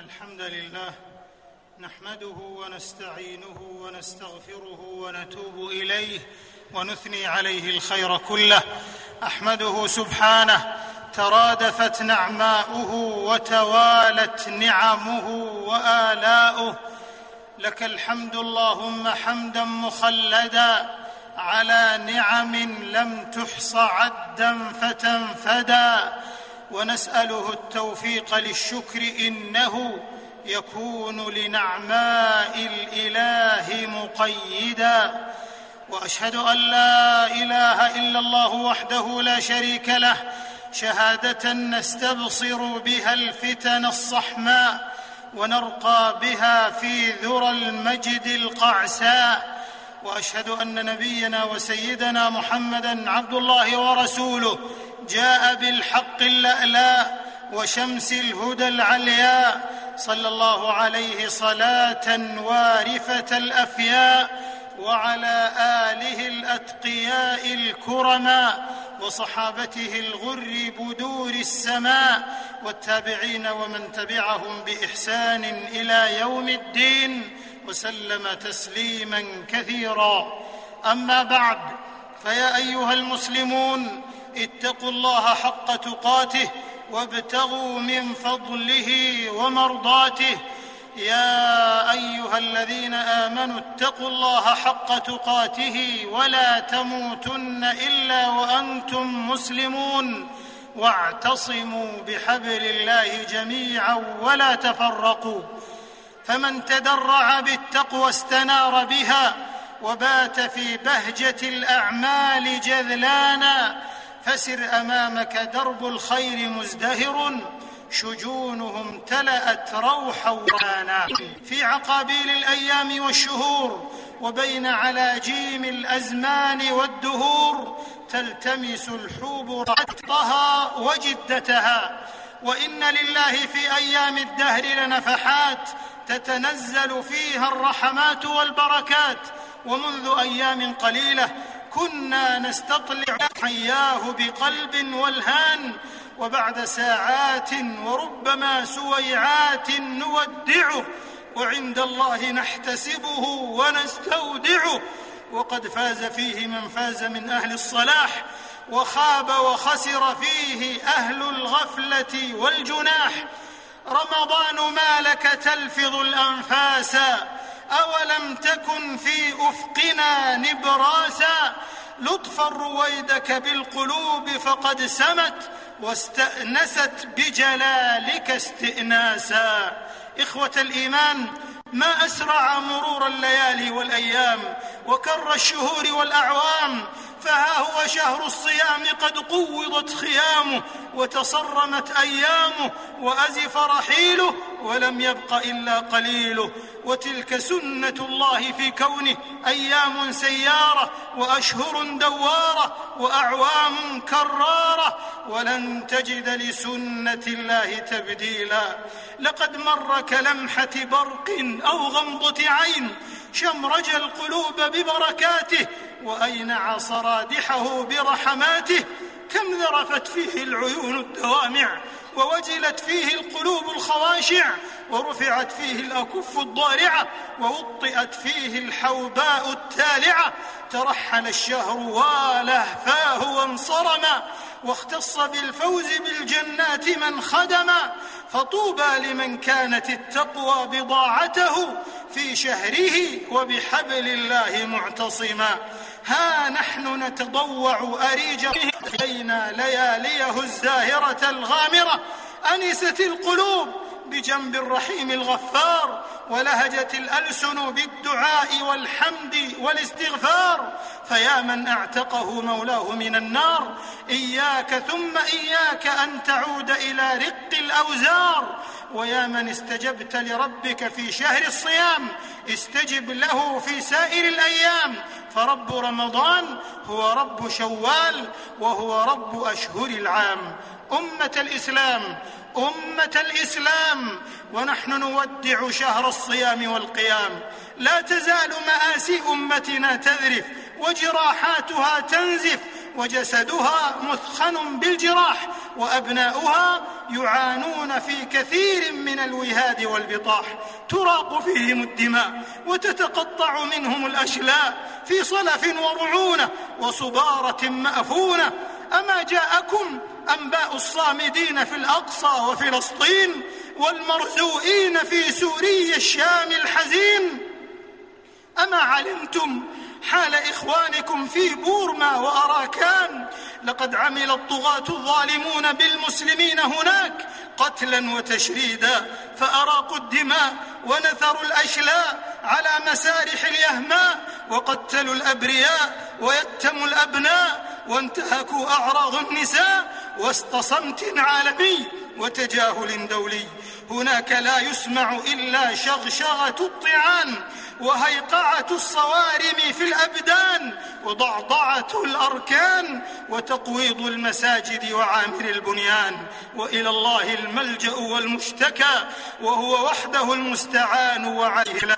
الحمد لله نحمده ونستعينه ونستغفره ونتوب إليه ونثني عليه الخير كله. أحمده سبحانه ترادفت نعماؤه وتوالت نعمه وآلاؤه. لك الحمد اللهم حمدا مخلدا على نعم لم تحص عدا فتنفدا. ونسأله التوفيق للشكر إنه يكون لنعماء الإله مقيدا. وأشهد أن لا إله إلا الله وحده لا شريك له شهادة نستبصر بها الفتن الصحماء ونرقى بها في ذرى المجد القعساء. وأشهد أن نبينا وسيدنا محمدا عبد الله ورسوله جاء بالحق اللألاء وشمس الهدى العلياء صلى الله عليه صلاة وارفه الافياء وعلى آله الأتقياء الكرماء وصحابته الغر بدور السماء والتابعين ومن تبعهم بإحسان إلى يوم الدين وسلم تسليما كثيرا. أما بعد فيا أيها المسلمون اتقوا الله حق تقاته وابتغوا من فضله ومرضاته. يا أيها الذين آمنوا اتقوا الله حق تقاته ولا تموتن إلا وأنتم مسلمون. واعتصموا بحبل الله جميعا ولا تفرقوا. فمن تدرع بالتقوى استنار بها وبات في بهجة الأعمال جذلانا. فسر أمامك درب الخير مزدهر شجونهم امتلأت روحا ورانا. في عقابيل الأيام والشهور وبين علاجيم الأزمان والدهور تلتمس الحوب رعتها وجدتها. وإن لله في أيام الدهر لنفحات تتنزل فيها الرحمات والبركات. ومنذ أيام قليلة كنا نستطلع حياه بقلب والهان وبعد ساعات وربما سويعات نودعه وعند الله نحتسبه ونستودعه. وقد فاز فيه من فاز من أهل الصلاح وخاب وخسر فيه أهل الغفلة والجناح. رمضان ما لك تلفظ الأنفاس أولم تكن في أفقنا نبراسا؟ لطفا رويدك بالقلوب فقد سمت واستأنست بجلالك استئناسا. إخوة الإيمان ما أسرع مرور الليالي والأيام وكر الشهور والأعوام فها هو شهر الصيام قد قوضت خيامه وتصرمت أيامه وأزف رحيله ولم يبق إلا قليله وتلك سنة الله في كونه أيام سيارة وأشهر دوارة وأعوام كرارة ولن تجد لسنة الله تبديلا لقد مر كلمحة برق أو غمضة عين شمرج القلوب ببركاته واينع صرادحه برحماته؟ كم ذرفت فيه العيون الدوامع ووجلت فيه القلوب الخواشع ورفعت فيه الأكف الضارعه ووطئت فيه الحوباء التالعه ترحل الشهر ولهفاه وانصرما واختص بالفوز بالجنات من خدما. فطوبى لمن كانت التقوى بضاعته في شهره وبحبل الله معتصما. ها نحن نتضوع أريج بين لياليه الزاهرة الغامرة. أنست القلوب بجنب الرحيم الغفار ولهجت الألسن بالدعاء والحمد والاستغفار. فيا من أعتقه مولاه من النار إياك ثم إياك أن تعود إلى رق الأوزار. ويا من استجبت لربك في شهر الصيام استجب له في سائر الأيام. فرب رمضان هو رب شوال وهو رب أشهر العام. أمة الإسلام أمة الإسلام ونحن نودع شهر الصيام والقيام. لا تزال مآسي أمتنا تذرف وجراحاتها تنزف وجسدها مثخن بالجراح وأبناؤها يعانون في كثير من الوهاد والبطاح. تراق فيهم الدماء وتتقطع منهم الأشلاء في صلف ورعونة وصبارة مأفونة. أما جاءكم انباء الصامدين في الأقصى وفلسطين والمرزوئين في سوري الشام الحزين. أما علمتم حال إخوانكم في بورما وأراكان. لقد عمل الطغاة الظالمون بالمسلمين هناك قتلا وتشريدا. فأراقوا الدماء ونثروا الأشلاء على مسارح اليهماء وقتلوا الأبرياء ويتموا الأبناء وانتهكوا أعراض النساء. وسط صمت عالمي وتجاهل دولي. هناك لا يسمع إلا شغشغة الطعان وهيقعة الصوارم في الأبدان وضعضعة الأركان وتقويض المساجد وعامر البنيان وإلى الله الملجأ والمشتكى وهو وحده المستعان وعليه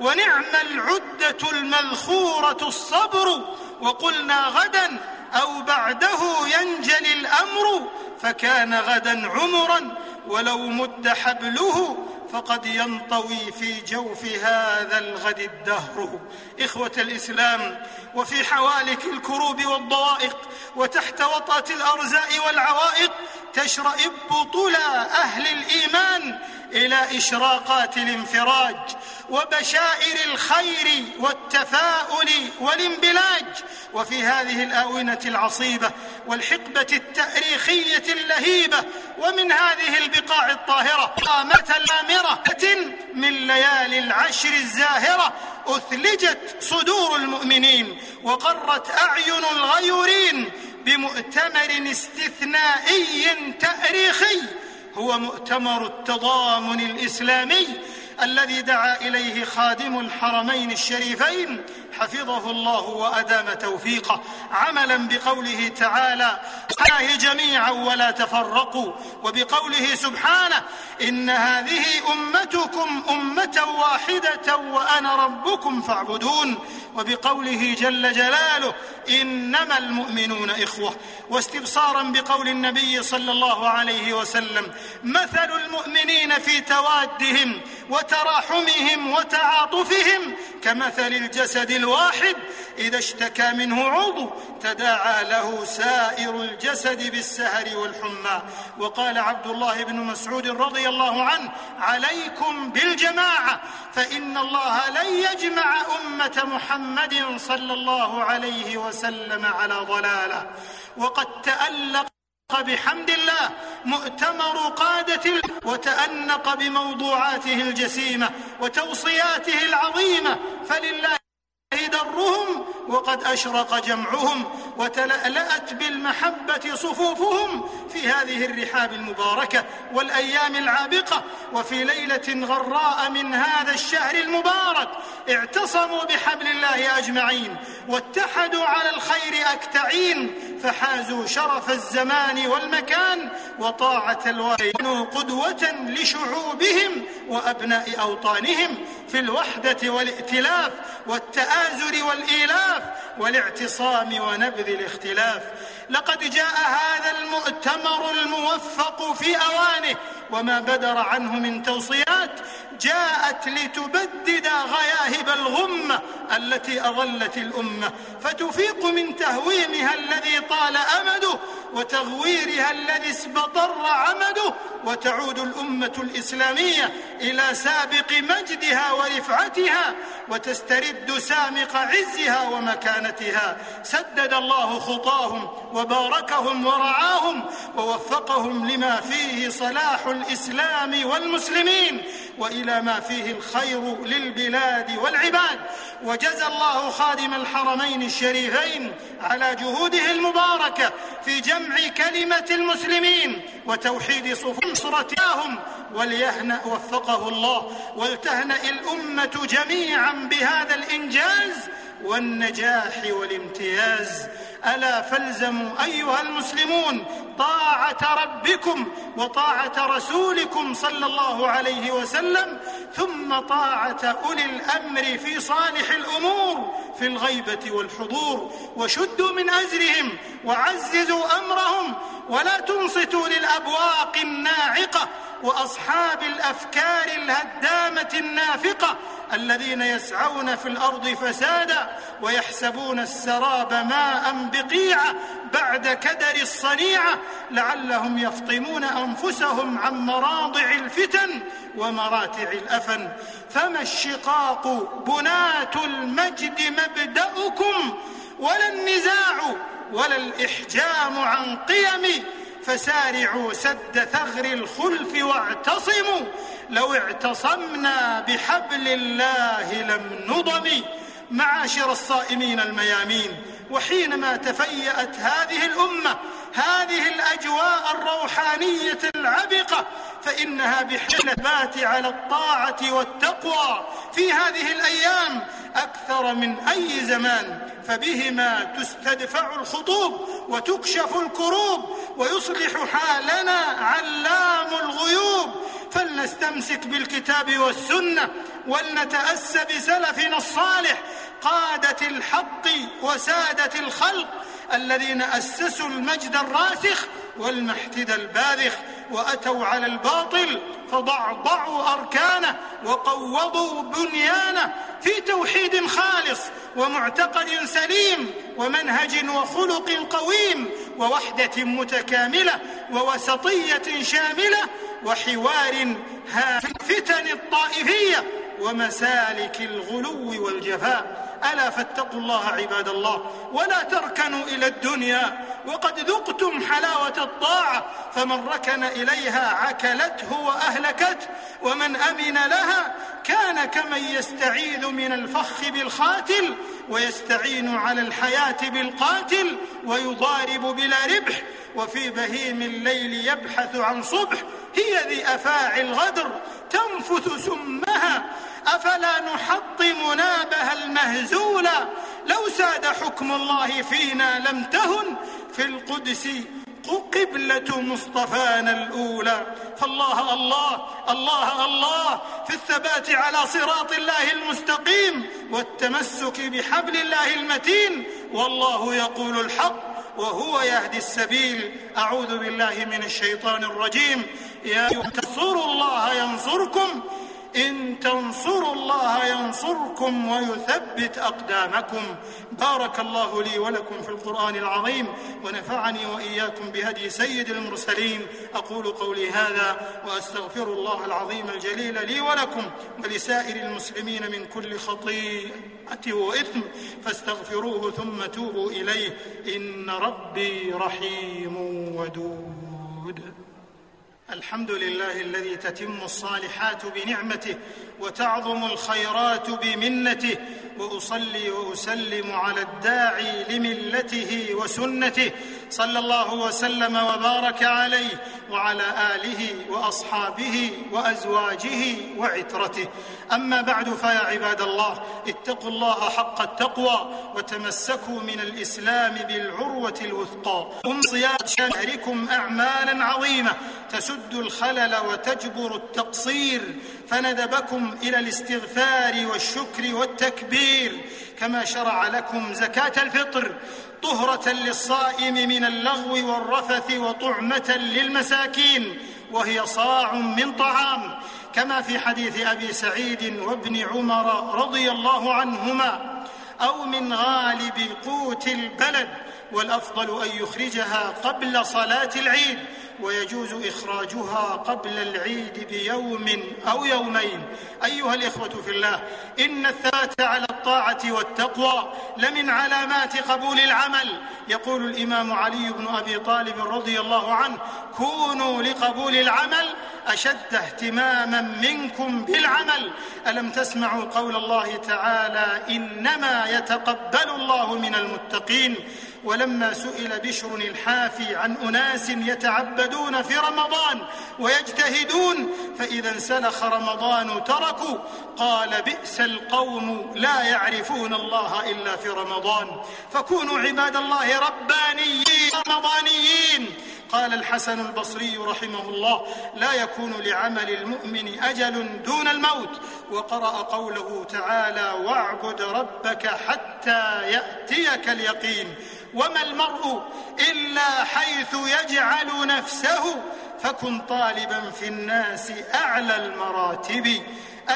ونعم العدة المذخورة الصبر. وقلنا غدا أو بعده ينجلي الأمر فكان غدا عمرا ولو مد حبله فقد ينطوي في جوف هذا الغد الدهر. إخوة الإسلام وفي حوالك الكروب والضوائق وتحت وطأة الأرزاء والعوائق تشرئب طلى أهل الإيمان إلى إشراقات الانفراج. وبشائر الخير والتفاؤل والانبلاج. وفي هذه الآونة العصيبة والحقبة التأريخية اللهيبة ومن هذه البقاع الطاهرة قامة الآمرة من ليالي العشر الزاهرة أثلجت صدور المؤمنين وقرت أعين الغيورين بمؤتمر استثنائي تأريخي هو مؤتمر التضامن الإسلامي الذي دعا إليه خادم الحرمين الشريفين حفظه الله وأدام توفيقه. عملا بقوله تعالى الله جميعا ولا تفرقوا وبقوله سبحانه إن هذه أمتكم أمة واحدة وأنا ربكم فاعبدون وبقوله جل جلاله إنما المؤمنون إخوة واستبصارا بقول النبي صلى الله عليه وسلم مثل المؤمنين في توادهم وتراحمهم وتعاطفهم كمثل الجسد الواحد إذا اشتكى منه عضو تداعى له سائر الجسد بالسهر والحمى. وقال عبد الله بن مسعود رضي الله عنه عليكم بالجماعة فإن الله لن يجمع أمة محمد صلى الله عليه وسلم على ضلالة. وقد تألق بحمد الله مؤتمر قادة وتأنق بموضوعاته الجسيمة وتوصياته العظيمة. فلله درهم وقد أشرق جمعهم وتلألأت بالمحبة صفوفهم في هذه الرحاب المباركة والأيام العابقة. وفي ليلة غراء من هذا الشهر المبارك اعتصموا بحبل الله أجمعين واتحدوا على الخير أكتعين فحازوا شرف الزمان والمكان وطاعة الوالدين قدوة لشعوبهم وأبناء أوطانهم. في الوحدة والائتلاف والتآزر والإيلاف والاعتصام ونبذ الاختلاف. لقد جاء هذا المؤتمر الموفق في أوانه وما بدر عنه من توصيات جاءت لتبدد غياهب الغمة التي أظلت الأمة فتفيق من تهويمها الذي طال أمده وتغويرها الذي اسبطر عمده وتعود الأمة الإسلامية إلى سابق مجدها ورفعتها وتسترد سامق عزها ومكانتها. سدد الله خطاهم وباركهم ورعاهم ووفقهم لما فيه صلاح الإسلام والمسلمين. وإلى ما فيه الخير للبلاد والعباد. وجزى الله خادم الحرمين الشريفين على جهوده المباركة في جمع كلمة المسلمين وتوحيد صفوف نصرتهم وليهنأ وفقه الله ولتهنأ الأمة جميعا بهذا الإنجاز والنجاح والامتياز. ألا فالزموا أيها المسلمون طاعة ربكم وطاعة رسولكم صلى الله عليه وسلم ثم طاعة أولي الأمر في صالح الأمور في الغيبة والحضور. وشدوا من أزرهم وعززوا أمرهم. ولا تنصتوا للأبواق الناعقة وأصحاب الأفكار الهدامة النافقة الذين يسعون في الأرض فسادا ويحسبون السراب ماء بقيعه بعد كدر الصنيعة. لعلهم يفطمون أنفسهم عن مراضع الفتن ومراتع الافن فما الشقاق بناه المجد مبدأكم ولا النزاع ولا الإحجام عن قيم. فسارعوا سد ثغر الخلف واعتصموا لو اعتصمنا بحبل الله لم نضم. معاشر الصائمين الميامين وحينما تفيأت هذه الأمة هذه الأجواء الروحانية العبقة فإنها بحلبات على الطاعة والتقوى في هذه الأيام أكثر من أي زمان فبهما تستدفع الخطوب وتكشف الكروب ويصلح حالنا علام الغيوب. فلنستمسك بالكتاب والسنة ولنتأس بسلفنا الصالح قادة الحق وسادة الخلق الذين أسسوا المجد الراسخ والمحتد الباذخ وأتوا على الباطل فضعضعوا أركانه وقوضوا بنيانه في توحيد خالص ومعتقد سليم ومنهج وخلق قويم ووحدة متكاملة ووسطية شاملة وحوار في الفتن الطائفية ومسالك الغلو والجفاء. ألا فاتقوا الله عباد الله ولا تركنوا إلى الدنيا وقد ذقتم حلاوة الطاعة فمن ركن إليها عكلته وأهلكته ومن أمن لها كان كمن يستعيذ من الفخ بالخاتل ويستعين على الحياة بالقاتل ويضارب بلا ربح وفي بهيم الليل يبحث عن صبح هي ذي أفاعي الغدر تنفث سمها أفلا نحطم نابها المهزولا لو ساد حكم الله فينا لم تهن في القدس قبلة مصطفانا الأولى. فالله الله الله الله في الثبات على صراط الله المستقيم والتمسك بحبل الله المتين. والله يقول الحق وهو يهدي السبيل. أعوذ بالله من الشيطان الرجيم. يا تنصروا الله ينصركم. إن تنصروا الله ينصركم ويثبت أقدامكم. بارك الله لي ولكم في القرآن العظيم ونفعني وإياكم بهدي سيد المرسلين. أقول قولي هذا وأستغفر الله العظيم الجليل لي ولكم ولسائر المسلمين من كل خطيئة وإثم. فاستغفروه ثم توبوا إليه. إن ربي رحيم ودود. الحمد لله الذي تتم الصالحات بنعمته وتعظم الخيرات بمنته وأصلي وأسلم على الداعي لملته وسنته. صلى الله وسلم وبارك عليه وعلى آله وأصحابه وأزواجه وعترته. أما بعد فيا عباد الله اتقوا الله حق التقوى وتمسكوا من الإسلام بالعروة الوثقى. ام صيام شهركم اعمالا عظيمة تسد الخلل وتجبر التقصير. فندبكم إلى الاستغفار والشكر والتكبير كما شرع لكم زكاة الفطر طهرة للصائم من اللغو والرفث وطعمة للمساكين وهي صاع من طعام كما في حديث أبي سعيد وابن عمر رضي الله عنهما أو من غالب قوت البلد والأفضل أن يخرجها قبل صلاة العيد. ويجوز إخراجها قبل العيد بيوم أو يومين. أيها الإخوة في الله إن الثبات على الطاعة والتقوى لمن علامات قبول العمل. يقول الإمام علي بن أبي طالب رضي الله عنه كونوا لقبول العمل أشد اهتماما منكم بالعمل. ألم تسمعوا قول الله تعالى إنما يتقبل الله من المتقين ولما سئل بشر الحافي عن أناس يتعبدون في رمضان ويجتهدون فإذا انسلخ رمضان تركوا. قال بئس القوم لا يعرفون الله إلا في رمضان. فكونوا عباد الله ربانيين رمضانيين. قال الحسن البصري رحمه الله لا يكون لعمل المؤمن أجل دون الموت. وقرأ قوله تعالى واعبد ربك حتى يأتيك اليقين. وما المرء إلا حيث يجعل نفسه فكن طالبا في الناس أعلى المراتب.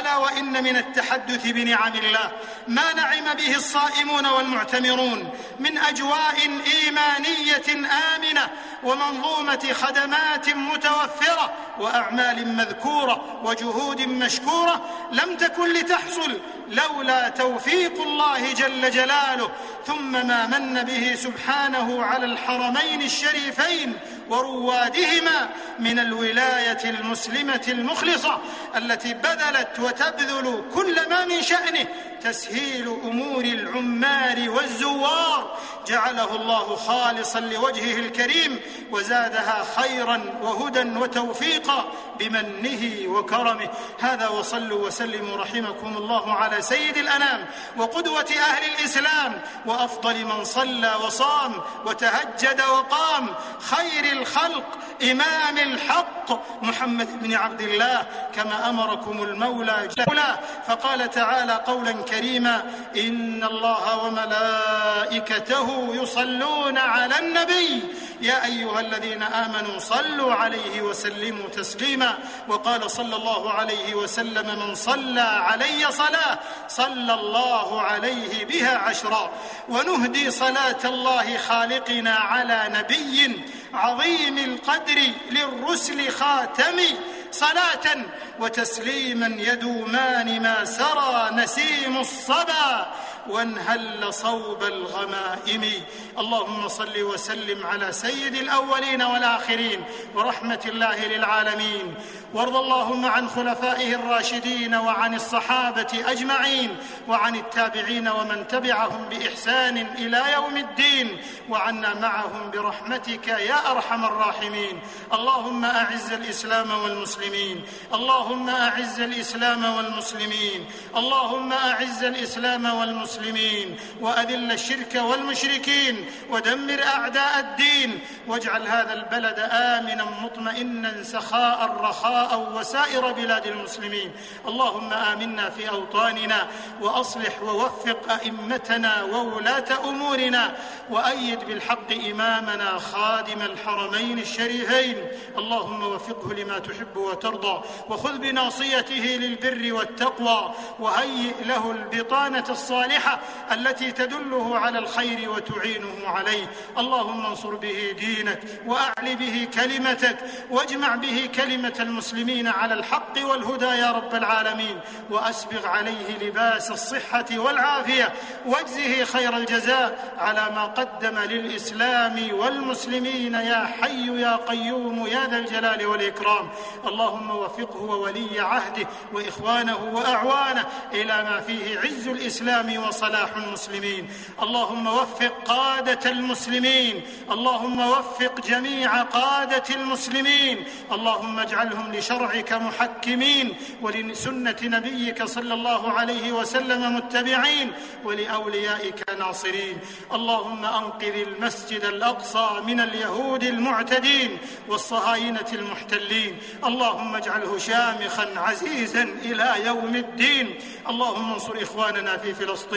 ألا وإن من التحدث بنعم الله ما نعم به الصائمون والمعتمرون من أجواء إيمانية آمنة ومنظومة خدمات متوفرة وأعمال مذكورة وجهود مشكورة لم تكن لتحصل لولا توفيق الله جل جلاله. ثم ما من به سبحانه على الحرمين الشريفين وروادهما من الولاية المسلمة المخلصة التي بذلت وتبذل كل ما من شأنه تسهيل أمور العمال والزوار. جعله الله خالصا لوجهه الكريم وزادها خيرا وهدى وتوفيقا بمنه وكرمه. هذا وصلوا وسلموا رحمكم الله على سيد الأنام وقدوة أهل الإسلام. وأفضل من صلى وصام وتهجد وقام. خير الخلق امام الحق. محمد بن عبد الله كما أمركم المولى جل فقال تعالى قولا كريما إن الله وملائكته يصلون على النبي يا أيها الذين آمنوا صلوا عليه وسلموا تسليما. وقال صلى الله عليه وسلم من صلى علي صلاة صلى الله عليه بها عشرا. ونهدي صلاة الله خالقنا على نبي عظيم القدر للرسل خاتم صلاة وتسليما يدومان ما سرى نسيم الصبا. وانهل صوب الغمائم. اللهم صل وسلم على سيد الأولين والآخرين ورحمة الله للعالمين. وارض اللهم عن خلفائه الراشدين وعن الصحابة أجمعين وعن التابعين ومن تبعهم بإحسان إلى يوم الدين وعنا معهم برحمتك يا أرحم الراحمين. اللهم أعز الإسلام والمسلمين. اللهم أعز الإسلام والمسلمين. اللهم أعز الإسلام والمسلمين. وأذل الشرك والمشركين ودمر أعداء الدين واجعل هذا البلد آمنا مطمئنا سخاء رخاء وسائر بلاد المسلمين. اللهم آمنا في أوطاننا وأصلح ووفق أئمتنا وولاة أمورنا وأيد بالحق إمامنا خادم الحرمين الشريفين. اللهم وفقه لما تحب وترضى وخذ بناصيته للبر والتقوى وهيئ له البطانة الصالحة التي تدله على الخير وتعينه عليه. اللهم انصر به دينك واعل به كلمتك واجمع به كلمة المسلمين على الحق والهدى يا رب العالمين. وأسبغ عليه لباس الصحة والعافية واجزه خير الجزاء على ما قدم للإسلام والمسلمين. يا حي يا قيوم يا ذا الجلال والإكرام. اللهم وفقه وولي عهده وإخوانه وأعوانه إلى ما فيه عز الإسلام وصلاح المسلمين. اللهم وفق قادة المسلمين. اللهم وفق جميع قادة المسلمين. اللهم اجعلهم لشرعك محكمين ولسنة نبيك صلى الله عليه وسلم متبعين ولأوليائك ناصرين. اللهم أنقذ المسجد الأقصى من اليهود المعتدين والصهاينة المحتلين. اللهم اجعله شامخا عزيزا إلى يوم الدين. اللهم انصر إخواننا في فلسطين.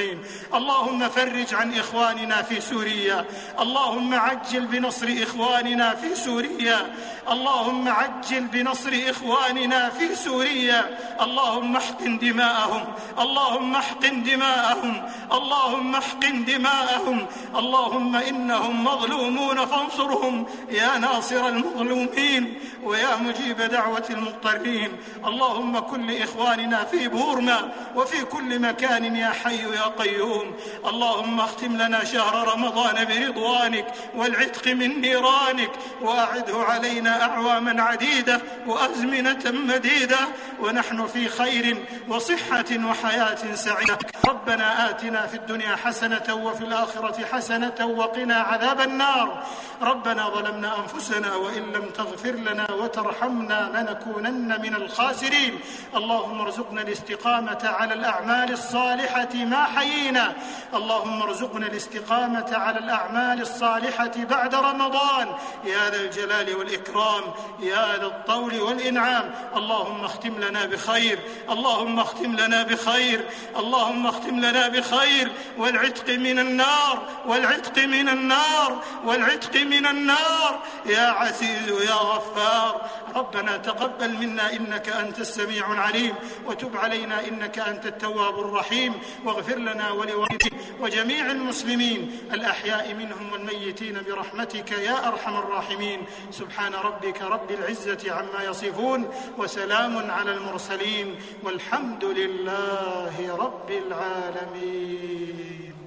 اللهم فرج عن إخواننا في سوريا. اللهم عجل بنصر إخواننا في سوريا. اللهم عجل بنصر إخواننا في سوريا. اللهم احقن دماءهم. اللهم احقن دماءهم. اللهم احقن دماءهم. اللهم إنهم مظلومون فانصرهم. يا ناصر المظلومين ويا مجيب دعوة المضطرين. اللهم كن لإخواننا في بورما وفي كل مكان يا حي يا قيوم. اللهم اختم لنا شهر رمضان برضوانك والعتق من نيرانك وأعده علينا أعواما عديدة وأزمنة مديدة ونحن في خير وصحة وحياة سعيدة. ربنا آتنا في الدنيا حسنة وفي الآخرة حسنة وقنا عذاب النار. ربنا ظلمنا أنفسنا وإن لم تغفر لنا وترحمنا لنكونن من الخاسرين. اللهم ارزقنا الاستقامة على الأعمال الصالحة ما حيينا. اللهم ارزقنا الاستقامة على الأعمال الصالحة بعد رمضان. يا ذا الجلال والإكرام يا ذا الطول والإنعام. اللهم اختم لنا بخير اللهم اختم لنا بخير اللهم اختم لنا بخير. والعتق من النار والعتق من النار والعتق من النار. يا عزيز يا غفار ربنا تقبل منا إنك أنت السميع العليم. وتب علينا إنك أنت التواب الرحيم. واغفر لنا ولوالدينا وجميع المسلمين. الأحياء منهم والميتين برحمتك يا أرحم الراحمين. سبحان ربك رب العزة عما يصفون وسلام على المرسلين والحمد لله رب العالمين.